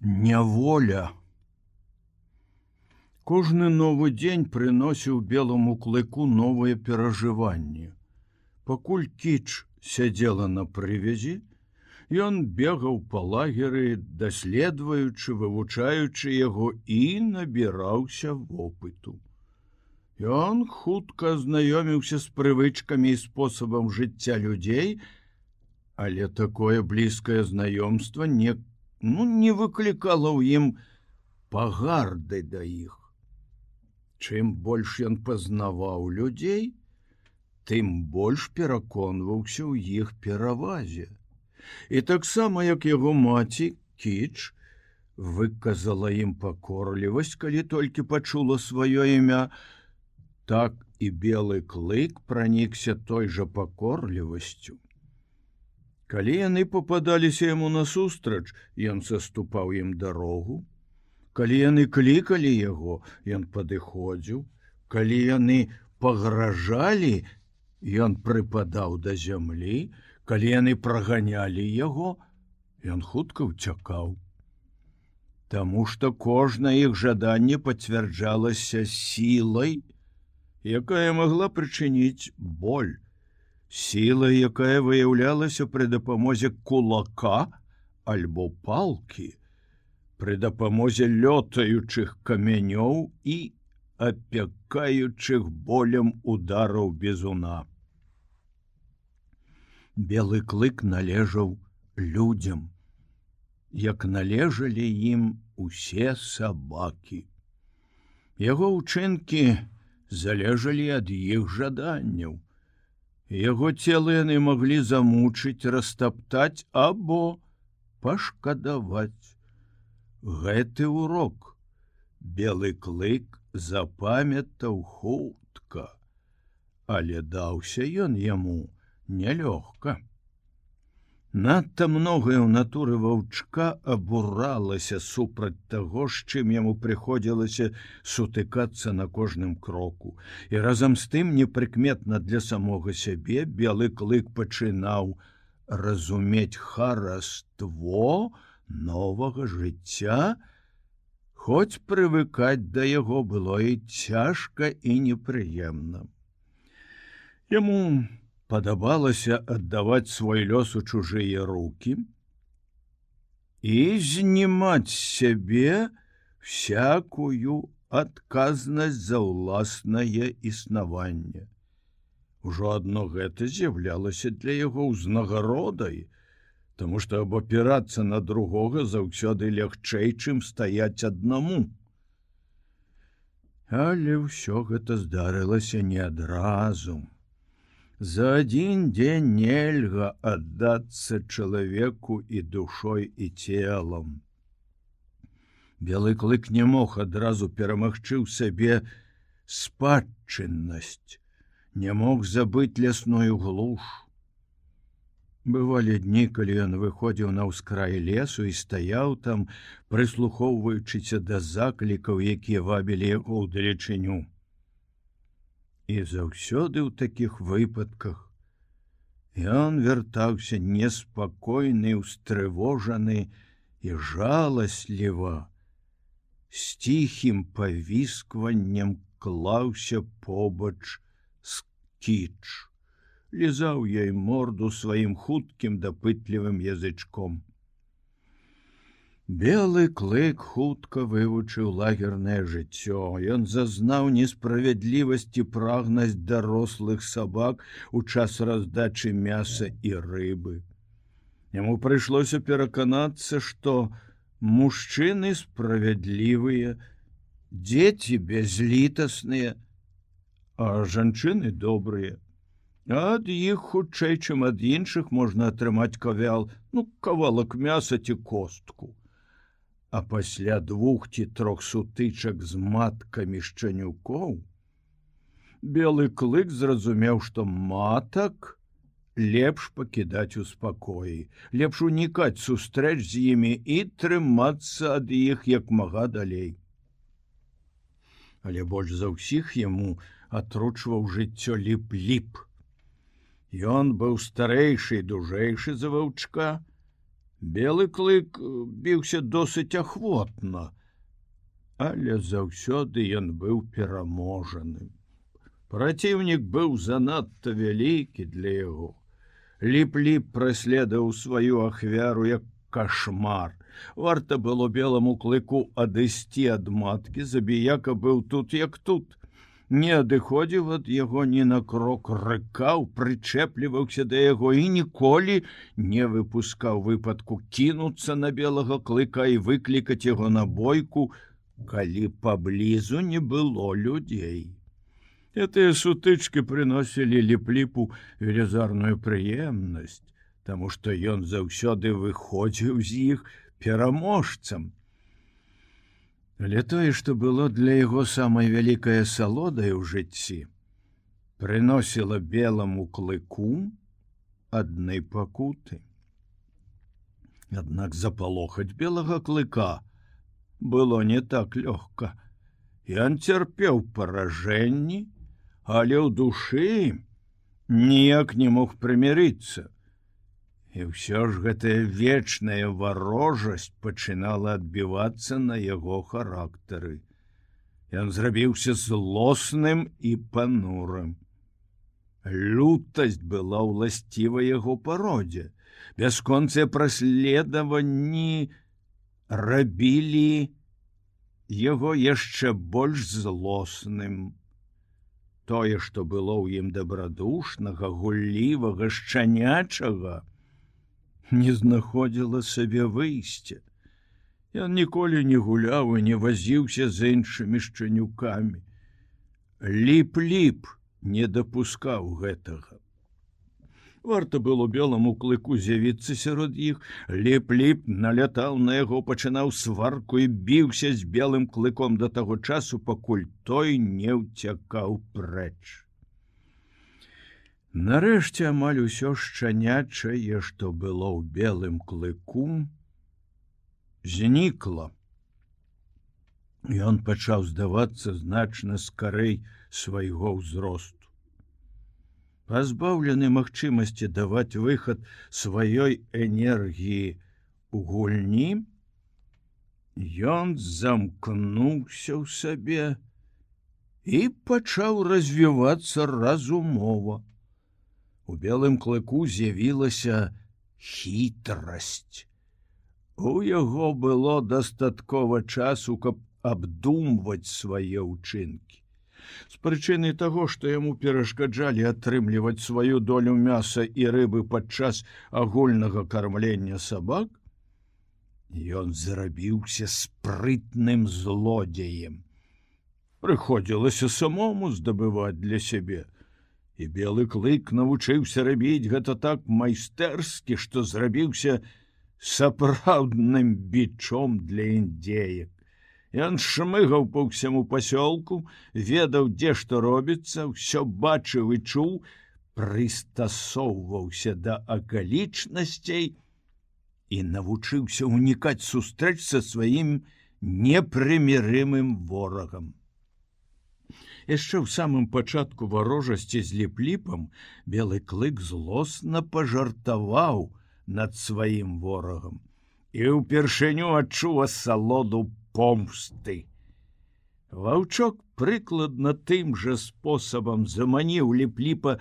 няволя. Кожны новы дзень прыносіў белому клыку новыя перажыванні. Пакуль кіч сядзела на прывязі, ён бегаў па лагеры, даследваючы, вывучаючы яго і набіраўся вопыту. Ён хутка знаёміўся з прывычкамі і спосабам жыцця людзей, але такое блізкае знаёмства не ну, не выклікала ў ім пагарды да іх. Чым больш ён пазнаваў людзей, тым больш пераконваўся ў іх перавазе. І таксама як яго маці кіч выказала ім пакорлівасць, калі толькі пачула сваё імя, так і белы клык пранікся той жа пакорлівасцю. Калі яны попадаліся яму насустрач, ён саступаў ім дарогу. Калі яны клікалі яго, ён падыходзіў, калі яны пагражалі, ён прыпадаў да зямлі, калі яны праганялі яго, ён хутка ўцякаў. Таму што кожнае іх жаданне пацвярджалася сілай, якая магла прычыніць боль сіла, якая выяўлялася пры дапамозе кулака альбо палки, пры дапамозе лётаючых камянёў і апякаючых болем удараў безуна. Белы клык належаў людзям, як належалі ім усе сабакі. Яго ўчынкі залежалі ад іх жаданняў Яго целы яны маглі замучыць, растаптаць або пашкадаваць. Гэты урок белы клык запамятаў хутка, але даўся ён яму нялёгка. Надта многае ў натуры ваўчка абуралася супраць таго, з чым яму прыходзілася сутыкацца на кожным кроку. І разам з тым непрыкметна для самога сябе белы клык пачынаў разумець хараство новага жыцця, Хоць прывыкаць да яго было і цяжка і непрыемна. Яму падабалася аддаваць свой лёс у чужыя руки і знімаць сябе всякую адказнасць за ўласнае існаванне. Ужо адно гэта з'яўлялася для яго ўзнагародай, Таму што абапірацца на другога заўсёды лягчэй, чым стаяць аднаму. Але ўсё гэта здарылася не адразу. За адзін дзень нельга аддацца чалавеку і душой і целам. Белы клык не мог адразу перамагчы ў сабе спадчыннасць, не мог забыць лясную глуш. Бывалі дні, калі ён выходзіў на ўскраі лесу і стаяў там, прыслухоўваючыся да заклікаў, якія вабілі яго ў далечыню. І заўсёды ў такіх выпадках ён вяртаўся неспакойны, устрывожаны і жаласліва. З ціхім павіскваннем клаўся побач з кіч, лізаў ёй морду сваім хуткім дапытлівым язычком. Белы клык хутка вывучыў лагернае жыццё. Ён зазнаў несправядлівасці прагнасць дарослых сабак у час раздачы мяса і рыбы. Яму прыйшлося пераканацца, што мужчыны справядлівыя, дзеці бязлітасныя, а жанчыны добрыя. Ад іх хутчэй, чым ад іншых можна атрымаць кавял, ну кавалак мяса ці костку а пасля двух ці трох сутычак з маткамі шчанюкоў белы клык зразумеў што матак лепш пакідаць у спакоі лепш унікаць сустрэч з імі і трымацца ад іх як мага далей. Але больш за ўсіх яму атручваў жыццё ліп-ліп. Ён быў старэйшы дужэйшы за ваўчка Белы клык біўся досыць ахвотна, але заўсёды ён быў пераможаным. Праціўнік быў занадта вялікі для яго. Ліп-ліп праследаў сваю ахвяру як кашмар. Варта было белому клыку адысці ад маткі, забіяка быў тут як тут не адыходзіў ад яго ні на крок рыкаў, прычэпліваўся да яго і ніколі не выпускаў выпадку кінуцца на белага клыка і выклікаць яго на бойку, калі паблізу не было людзей. Гэтыя сутычкі прыносілі ліпліпу велізарную прыемнасць, таму што ён заўсёды выходзіў з іх пераможцам. Але тое, што было для яго самай вялікай асалодай у жыцці, прыносіла белому клыку адны пакуты. Аднак запалохаць белага клыка было не так лёгка. Ён цярпеў паражэнні, але ў душы ніяк не мог прымірыцца. І ўсё ж гэтая вечная варожасць пачынала адбівацца на яго характары. Ён зрабіўся злосным і панурым. Лютасць была ўласціва яго пародзе. Бясконцыя праследаванні рабілі яго яшчэ больш злосным. Тое, што было ў ім дабрадушнага, гуллівага, шчанячага, не знаходзіла сабе выйсця. Ён ніколі не гуляў і не вазіўся з іншымі шчанюкамі. Ліп-ліп не дапускаў гэтага. Варта было белому клыку з'явіцца сярод іх, ліп-ліп налятаў на яго, пачынаў сварку і біўся з белым клыком да таго часу, пакуль той не ўцякаў прэч. Нарэшце амаль усё шчанячае, што было ў белым клыку, знікла. Ён пачаў здавацца значна скарэй свайго ўзросту. Пазбаўлены магчымасці даваць выхад сваёй энергіі у гульні, Ён замкнуўся ў сабе і пачаў развівацца разумова у белым клыку з'явілася хітрасць. У яго было дастаткова часу, каб абдумваць свае ўчынкі. З прычыны таго, што яму перашкаджалі атрымліваць сваю долю мяса і рыбы падчас агульнага кармлення сабак, Ён зрабіўся спрытным злодзеем. Прыходзілася самому здабываць для сябе, і белы клык навучыўся рабіць гэта так майстэрскі, што зрабіўся сапраўдным бичом для індзеек. Ён шмыгаў по ўсяму пасёлку, ведаў, дзе што робіцца, ўсё бачыў і чуў, прыстасоўваўся да акалічнасцей і навучыўся унікаць сустрэч са сваім непрымірымым ворагам яшчэ ў самым пачатку варожасці з ліпліпам белы клык злосна пажартаваў над сваім ворагам і ўпершыню адчуў асалоду помсты. Ваўчок прыкладна тым жа спосабам заманіў ліпліпа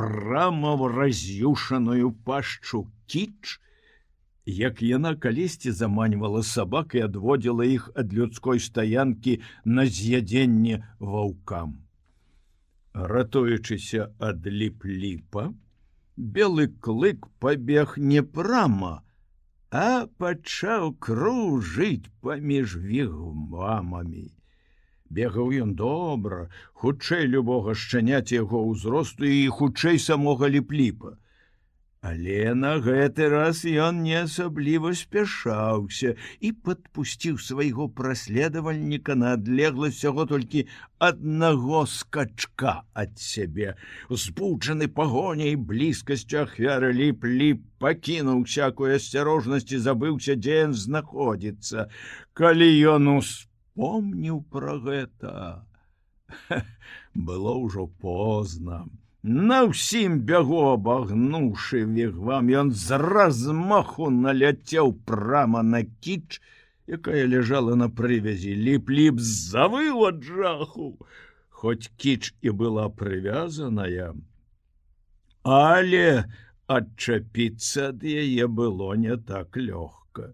прама в раз'юшаную пашчу кіч, як яна калісьці заманьвала сабак і адводзіла іх ад людской стаянкі на з'ядзенне ваўкам. Ратуючыся ад ліп-ліпа, белы клык пабег не прама, а пачаў кружыць паміж вігмамамі. Бегаў ён добра, хутчэй любога шчаняць яго ўзросту і хутчэй самога ліп-ліпа. Але на гэты раз ён не асабліва спяшаўся і падпусціў свайго праследавальніка на адлегласць усяго толькі аднаго скачка ад сябе. Збуджаны пагоняй блізкасцю ахвяры ліп-ліп пакінуў всякую асцярожнасць і забыўся, дзе ён знаходзіцца. Калі ён успомніў пра гэта, было ўжо позна На ўсім бягу абагнуўшы вігвам, ён з размаху наляцеў прама на кіч, якая ляжала на прывязі, ліп-ліп завыл ад жаху, Хоць кіч і была прывязаная. Але адчапіцца ад яе было не так лёгка.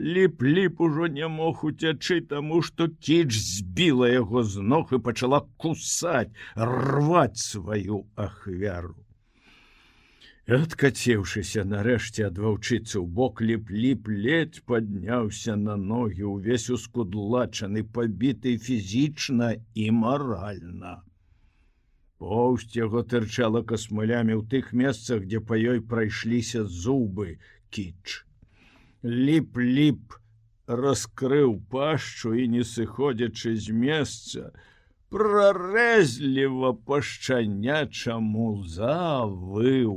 Ліп-ліп ужо не мог уцячы таму, што кіч збіла яго з ног і пачала кусаць, рваць сваю ахвяру. Адкацеўшыся нарэшце ад ваўчыцы ў бок ліп-ліп ледь падняўся на ногі ўвесь ускудлачаны, пабіты фізічна і маральна. Поўсць яго тырчала касмылямі ў тых месцах, дзе па ёй прайшліся зубы кіч ліп-ліп раскрыў пашчу і не сыходзячы з месца, прарэзліва пашчанячаму завыў.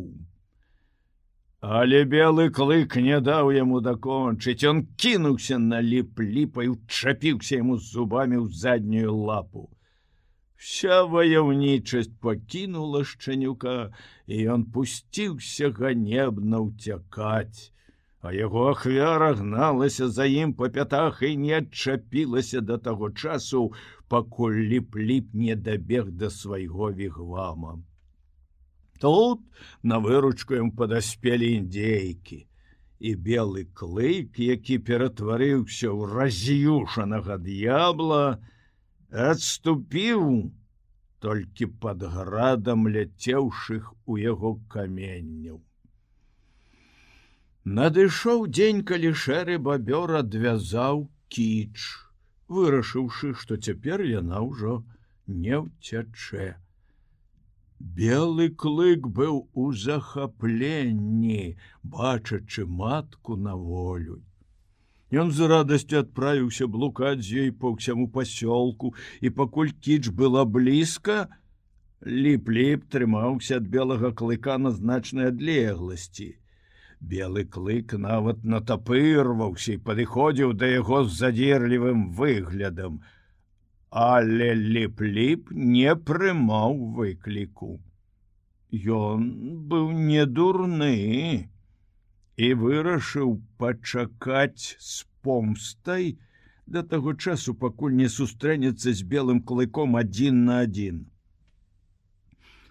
Але белы клык не даў яму дакончыць, он кінуўся на ліп-ліпай, учапіўся яму зубамі ў заднюю лапу. Вся ваяўнічасць пакінула шчанюка, і ён пусціўся ганебна ўцякаць а яго ахвяра гналася за ім па пятах і не адчапілася да таго часу, пакуль ліп-ліп не дабег да свайго вігвама. Тут на выручку ім падаспелі індзейкі, і белы клык, які ператварыўся ў раз'юшанага д'ябла, адступіў толькі пад градам ляцеўшых у яго каменняў. Надышоў дзень, калі шэры бабёр адвязаў кіч, вырашыўшы, што цяпер яна ўжо не ўцячэ. Белы клык быў у захапленні, бачачы матку на волю. Ён з радасцю адправіўся блукаць з ёй па ўсяму пасёлку, і пакуль кіч была блізка, ліп-ліп трымаўся ад белага клыка на значнай адлегласці. Белы клык нават натапырваўся і падыходзіў да яго з задзерлівым выглядам, але ліп-ліп не прымаў выкліку. Ён быў не дурны і вырашыў пачакаць з помстай да таго часу, пакуль не сустрэнецца з белым клыком адзін на адзін.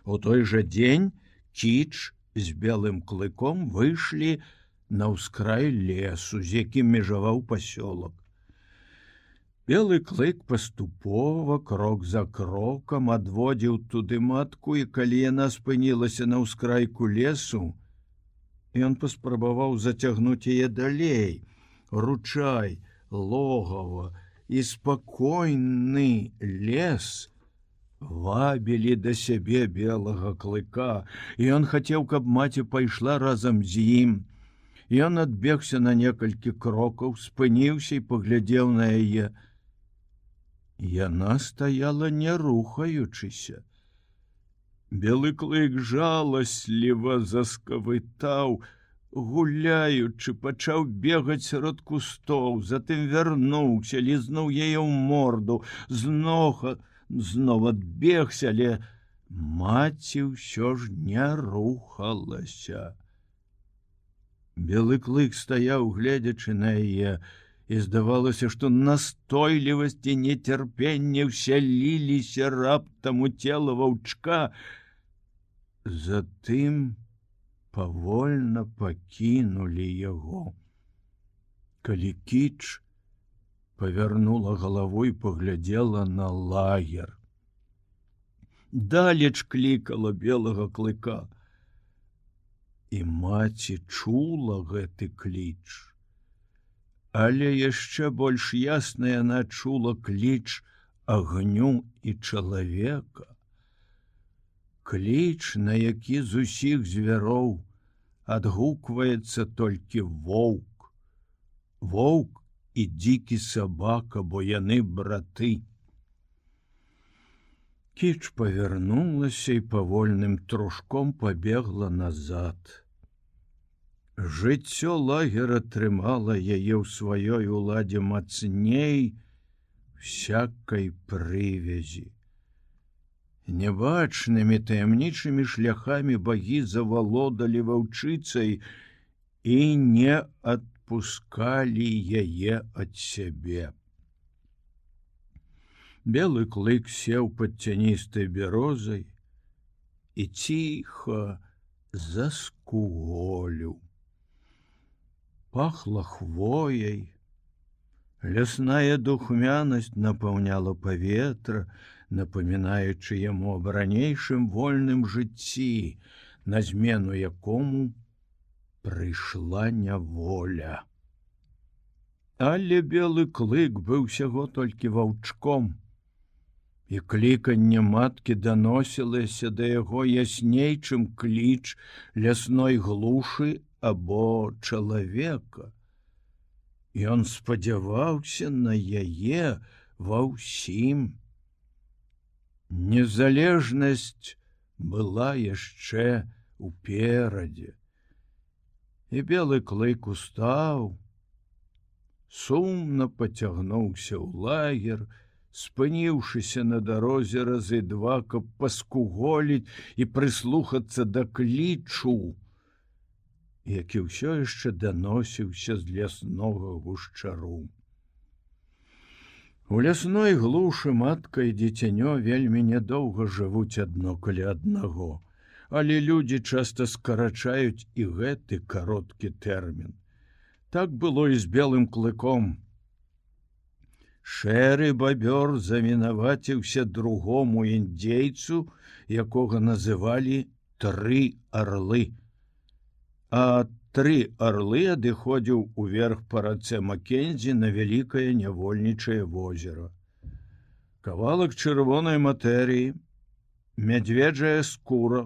У той жа дзень кіч з белым клыком выйшлі на ўскрай лесу, з якім межаваў пасёлак. Белы клык паступова крок за крокам адводзіў туды матку і калі яна спынілася на ўскрайку лесу, ён паспрабаваў зацягнуць яе далей, ручай, логава і спакойны лес, вабілі да сябе белага клыка, і ён хацеў, каб маці пайшла разам з ім. Ён адбегся на некалькі крокаў, спыніўся і паглядзеў на яе. Яна стаяла не рухаючыся. Белы клык жаласліва заскавытаў, гуляючы пачаў бегаць сярод кустоў, затым вярнуўся, лізнуў яе ў морду, зноха, знова адбегся, але маці ўсё ж не рухалася. Белы клык стаяў, гледзячы на яе, і здавалася, што настойлівасці нецярпення ўсяліліся раптам у цела ваўчка. Затым павольна пакінулі яго. Калі кіч, павярнула галавой паглядзела на лагер. Далеч клікала белага клыка. І маці чула гэты кліч. Але яшчэ больш ясна яна чула кліч агню і чалавека. Кліч, на які з усіх звяроў адгукваецца толькі воўк. Воўк і дзікі сабака, бо яны браты. Кіч павярнулася і павольным трушком пабегла назад. Жыццё лагера трымала яе ў сваёй уладзе мацней всякой прывязі. Нябачнымі таямнічымі шляхамі багі завалодалі ваўчыцай і не адпускалі яе ад сябе. Белы клык сеў пад цяністай бярозай і ціха заскуголю. Пахла хвояй, Лясная духмянасць напаўняла паветра, напамінаючы яму аб ранейшым вольным жыцці, на змену якому прыйшла няволя. Але белы клык быў усяго толькі ваўчком. І кліканне маткі даносілася да яго ясней, чым кліч лясной глушы або чалавека. Ён спадзяваўся на яе ва ўсім. Незалежнасць была яшчэ уперадзе. І белы клык устаў, сумна пацягнуўся ў лагер, спыніўшыся на дарозе разы два, каб паскуголіць і прыслухацца да клічу які ўсё яшчэ даносіўся з ляснога гушчару. У лясной глушы матка і дзіцянё вельмі нядоўга жывуць адно каля аднаго, але людзі часта скарачаюць і гэты кароткі тэрмін. Так было і з белым клыком. Шэры бабёр замінаваціўся другому індзейцу, якога называлі тры арлы а тры арлы адыходзіў уверх па рацэ Макензі на вялікае нявольнічае возера. Кавалак чырвонай матэрыі, мядзведжая скура,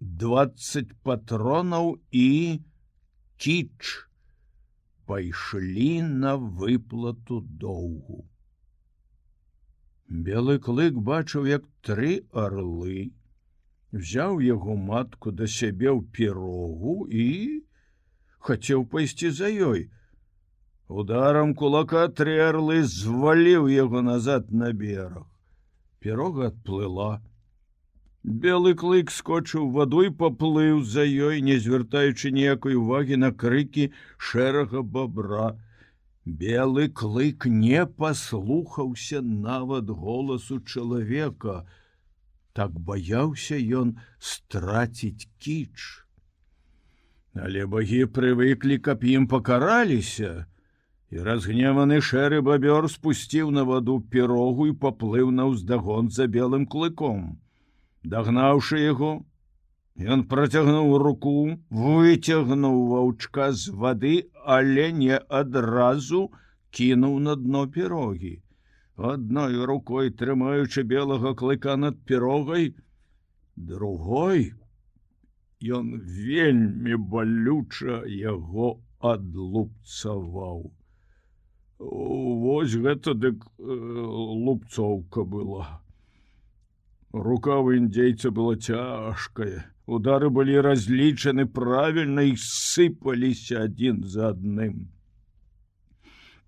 20 патронаў і кіч пайшлі на выплату доўгу. Белы клык бачыў, як тры арлы взяў яго матку да сябе ў пірогу і хацеў пайсці за ёй. Ударам кулака тры арлы зваліў яго назад на бераг. Пірога адплыла. Белы клык скочыў ваду і паплыў за ёй, не звяртаючы ніякай увагі на крыкі шэрага бабра. Белы клык не паслухаўся нават голасу чалавека, так баяўся ён страціць кіч. Але багі прывыклі, каб ім пакараліся, і разгневаны шэры бабёр спусціў на ваду пірогу і паплыў на ўздагон за белым клыком. Дагнаўшы яго, ён працягнуў руку, выцягнуў ваўчка з вады, але не адразу кінуў на дно пірогі. Адной рукой трымаючы белага клыка над пірогай другой ён вельмі балюча яго адлупцаваў. Вось гэта дык э, лупцоўка была рука у індзейца была цяжкая удары былі разлічаны правільна і сыпаліся адзін за адным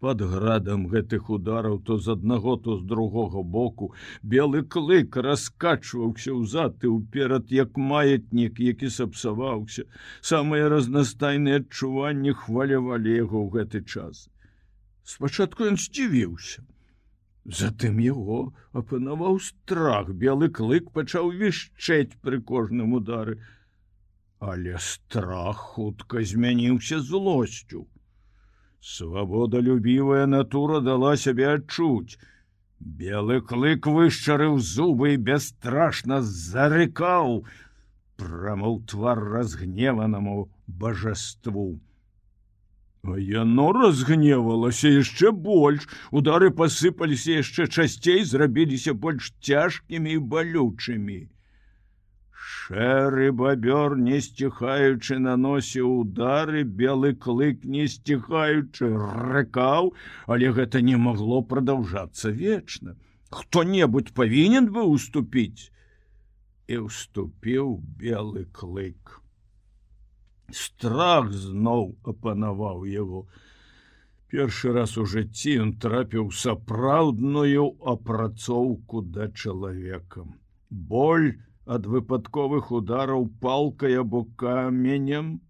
под градам гэтых удараў то з аднаго то з другога боку белы клык раскачваўся ўзад і ўперад як маятнік які сапсаваўся. Самыя разнастайныя адчуванні хвалявалі яго ў гэты час. Спачатку ён здзівіўся затым яго апанаваў страх белы клык пачаў вішчэць пры кожным удары але страх хутка змяніўся злосцю Свабодалюбівая натура дала сябе адчуць. Белы клык вышчарыў зубы і бясстрашна зарыкаў, прамыў твар разгневанаму божаству. Яно разгневалася яшчэ больш, удары пасыпаліся яшчэ часцей, зрабіліся больш цяжкімі і балючымі. Шэры бабёр не сціхаючы наносіў удары, белы клык не сціхаючы рыкаў, але гэта не магло прадаўжацца вечна. Хто-небудзь павінен бы уступіць і уступіў белы клык. Страх зноў апанаваў яго. Першы раз у жыцці ён трапіў сапраўдную апрацоўку да чалавекам боль ад выпадковых удараў палкай або каменем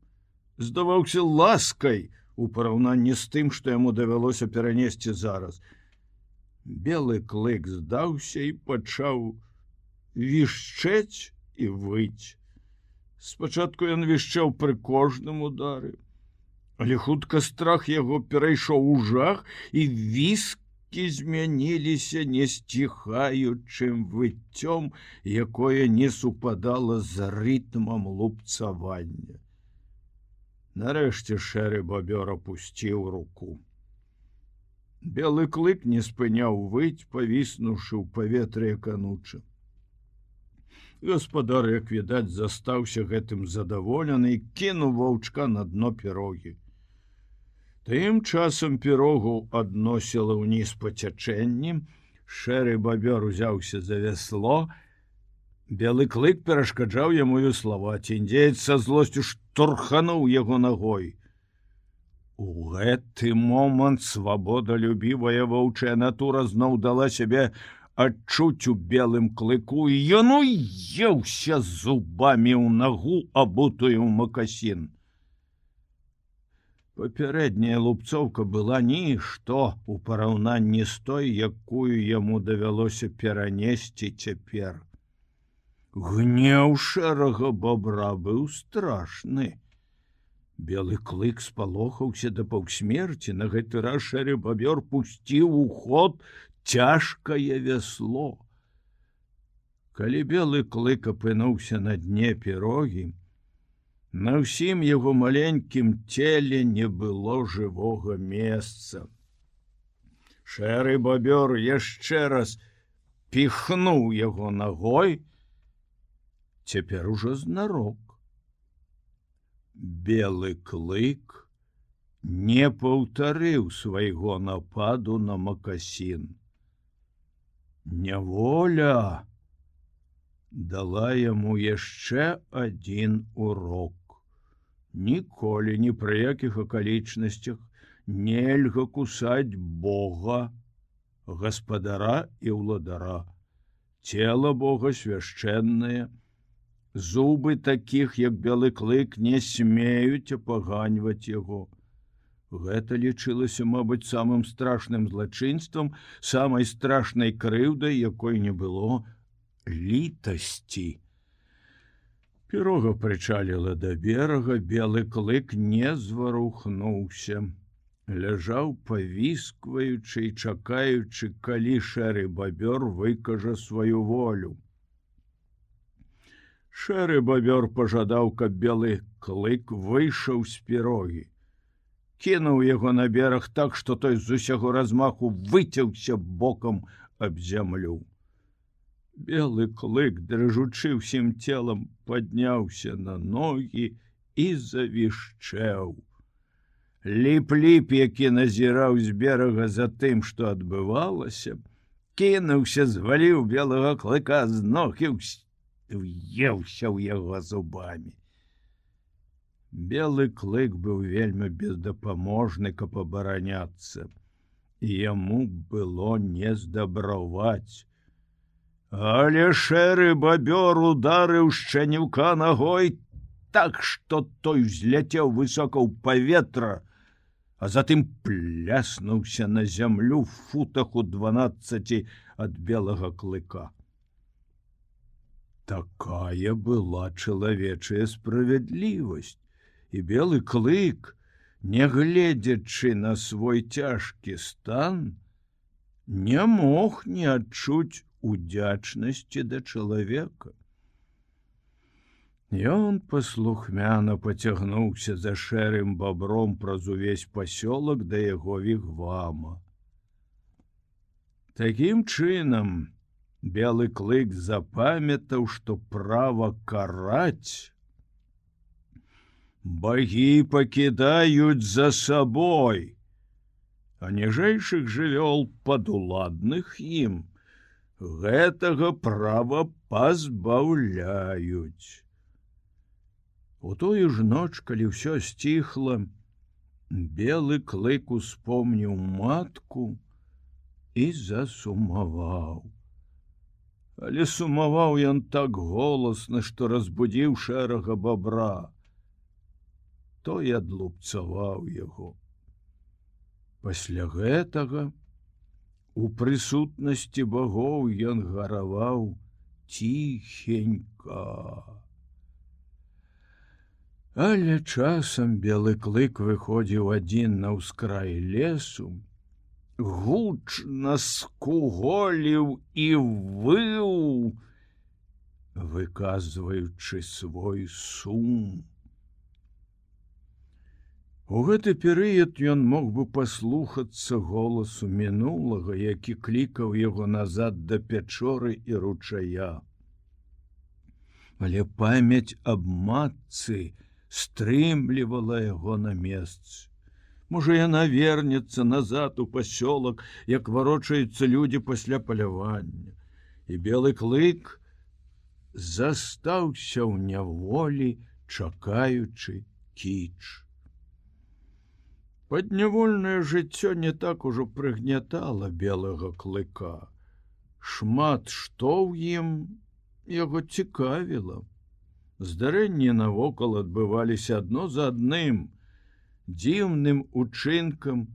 здаваўся ласкай у параўнанні з тым, што яму давялося перанесці зараз. Белы клык здаўся і пачаў вішчэць і выць. Спачатку ён вішчаў пры кожным удары, але хутка страх яго перайшоў у жах і віскі змяніліся несціхаючым выццём, якое не супадала з рытмам лупцавання. Нарэшце шэры бабёр опусціў руку. Белы клык не спыняў выць, павіснуўшы ў паветры кануча гаспадар як відаць застаўся гэтым задаволены кінуў ваўчка на дно пірогі. Тым часам пірогу адносіла ўніз па цячэнні шэры бабёр узяўся за вясло белы клык перашкаджаў яму веславаць індзеец са злосцю штурхануў яго ногой у гэты момант свабодалюбівая ваўчая натура зноў дала сябе адчуць у белым клыку і ён уеўся зубамі ў нагу абутую макасін. Папярэдняя лупцоўка была нішто у параўнанні з той, якую яму давялося перанесці цяпер. Гнеў шэрага бобра быў страшны. Белы клык спалохаўся да паўсмерці, на гэты раз шэры бабёр пусціў у ход цяжкае вясло. Калі белы клык апынуўся на дне пірогі, на ўсім яго маленькім целе не было жывога месца. Шэры бабёр яшчэ раз піхнуў яго ногой, цяпер ужо знарок. Белы клык не паўтарыў свайго нападу на макасін няволя дала яму яшчэ один урок. Ніколі ні пры якіх акалічнасцях нельга кусаць бога гаспадара і ўладара. Цела бога свяшчэннае зубы таких як белы клык не смеюць апаганьваць яго Гэта лічылася, мабыць, самым страшным злачынствам, самай страшнай крыўдай, якой не было літасці. Пірога прычаліла да берага, белы клык не зварухнуўся. Ляжаў павіскваючы і чакаючы, калі шэры бабёр выкажа сваю волю. Шэры бабёр пажадаў, каб белы клык выйшаў з пірогі кінуў яго на бераг так, што той з усяго размаху выцяўся бокам аб зямлю. Белы клык, дрыжучы ўсім целам, падняўся на ногі і завішчэў. Ліп-ліп, які назіраў з берага за тым, што адбывалася, кінуўся, зваліў белага клыка з ног і уеўся ў яго зубамі. Белы клык быў вельмі бездапаможны, каб абараняцца, і яму было не здабраваць. Але шэры бабёр ударыў шчанюка ногой так, што той узляцеў высока ў паветра, а затым пляснуўся на зямлю футах у 12 ад белага клыка. Такая была чалавечая справядлівасць і белы клык, нягледзячы на свой цяжкі стан, не мог не адчуць удзячнасці да чалавека. Ён паслухмяна поцягнуўся за шэрым бабром праз увесь пасёлак да яго вігвама. Такім чынам, белы клык запамятаў, што права караць, Багі пакідаюць за сабой, а ніжэйшых жывёл падуладных ім. Гэтага права пазбаўляюць. У тую ж ноч, калі ўсё сціхла, белы клык успомніў матку і засумаваў. Але сумаваў ён так голасна, што разбудзіў шэрага бабра. Той адлупцаваў яго. Пасля гэтага у прысутнасці багоў ён гараваў ціхенька. Але часам белы клык выходзіў адзін на ўскрай лесу, гучна скуголіў і выў, выказваючы свой сум. У гэты перыяд ён мог бы паслухацца голасу мінулага, які клікаў яго назад да пячоры і ручая. Але памяць аб матцы стрымлівала яго на месцы. Можа яна вернецца назад у пасёлак, як варочаюцца людзі пасля палявання. І белы клык застаўся ў няволі, чакаючы кіч. Паднявольнае жыццё не так ужо прыгнятала белага клыка. Шмат што ў ім яго цікавіла. Здарэнні навокал адбываліся адно за адным, дзіўным учынкам,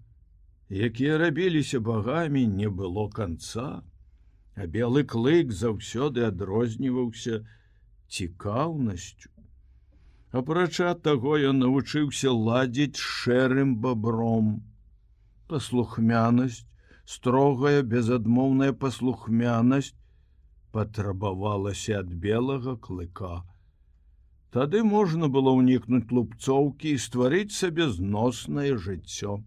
якія рабіліся багамі, не было канца, а белы клык заўсёды адрозніваўся цікаўнасцю. Апрача таго ён навучыўся ладзіць шэрым бабром. Паслухмянасць, строгая безадмоўная паслухмянасць патрабавалася ад белага клыка. Тады можна было ўнікнуць лупцоўкі і стварыць сабе зноснае жыццё.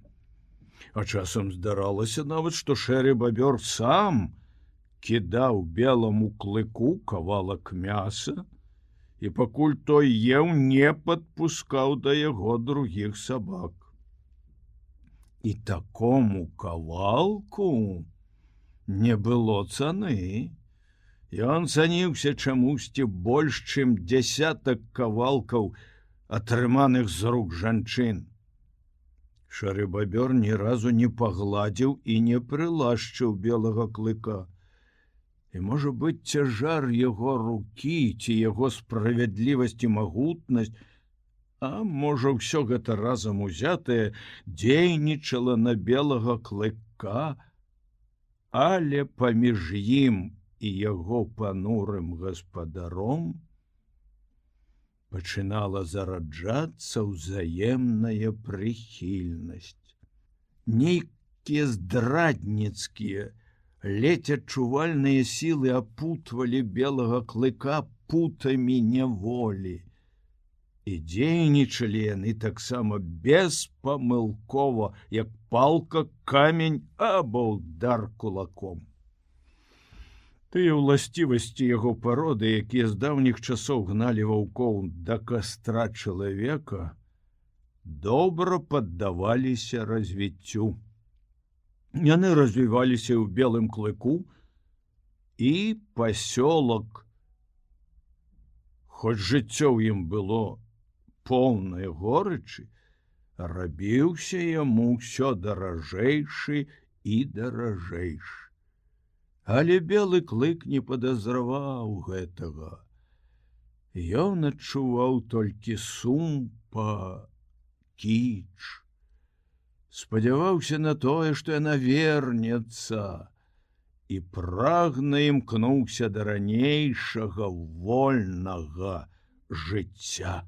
А часам здаралася нават, што шэры бабёр сам кідаў белому клыку кавалак мяса, і пакуль той еў не падпускаў да яго другіх сабак. І такому кавалку не было цаны. Ён цаніўся чамусьці больш, чым десятак кавалкаў, атрыманых з рук жанчын. Шары бабёр ні разу не пагладзіў і не прылашчыў белага клыка. І можа быць цяжар яго рукі ці яго справядлівасць і магутнасць, А можа ўсё гэта разам узятае дзейнічала на белага клыка, але паміж ім і яго панурым гаспадаром пачынала зараджацца ўзаемная прыхільнасць. Нейкія здрадніцкія, ледзь адчувальныя сілы апутвалі белага клыка путамі няволі. І дзейнічалі яны таксама беспамылкова, як палка камень або удар кулаком. Тыя ўласцівасці яго пароды, якія з даўніх часоў гналі ваўкоў да кастра чалавека, добра паддаваліся развіццю. Яны развіваліся ў белым клыку і пасёлак, Хоць жыццё ў ім было поўнае горычы, рабіўся яму ўсё даражэйшы і даражэйшы. Але белы клык не падазраваў гэтага. Ён адчуваў толькі сум па кіч. Спадзяваўся на тое, што яна вернецца і прагна імкнуўся да ранейшага вольнага жыцця.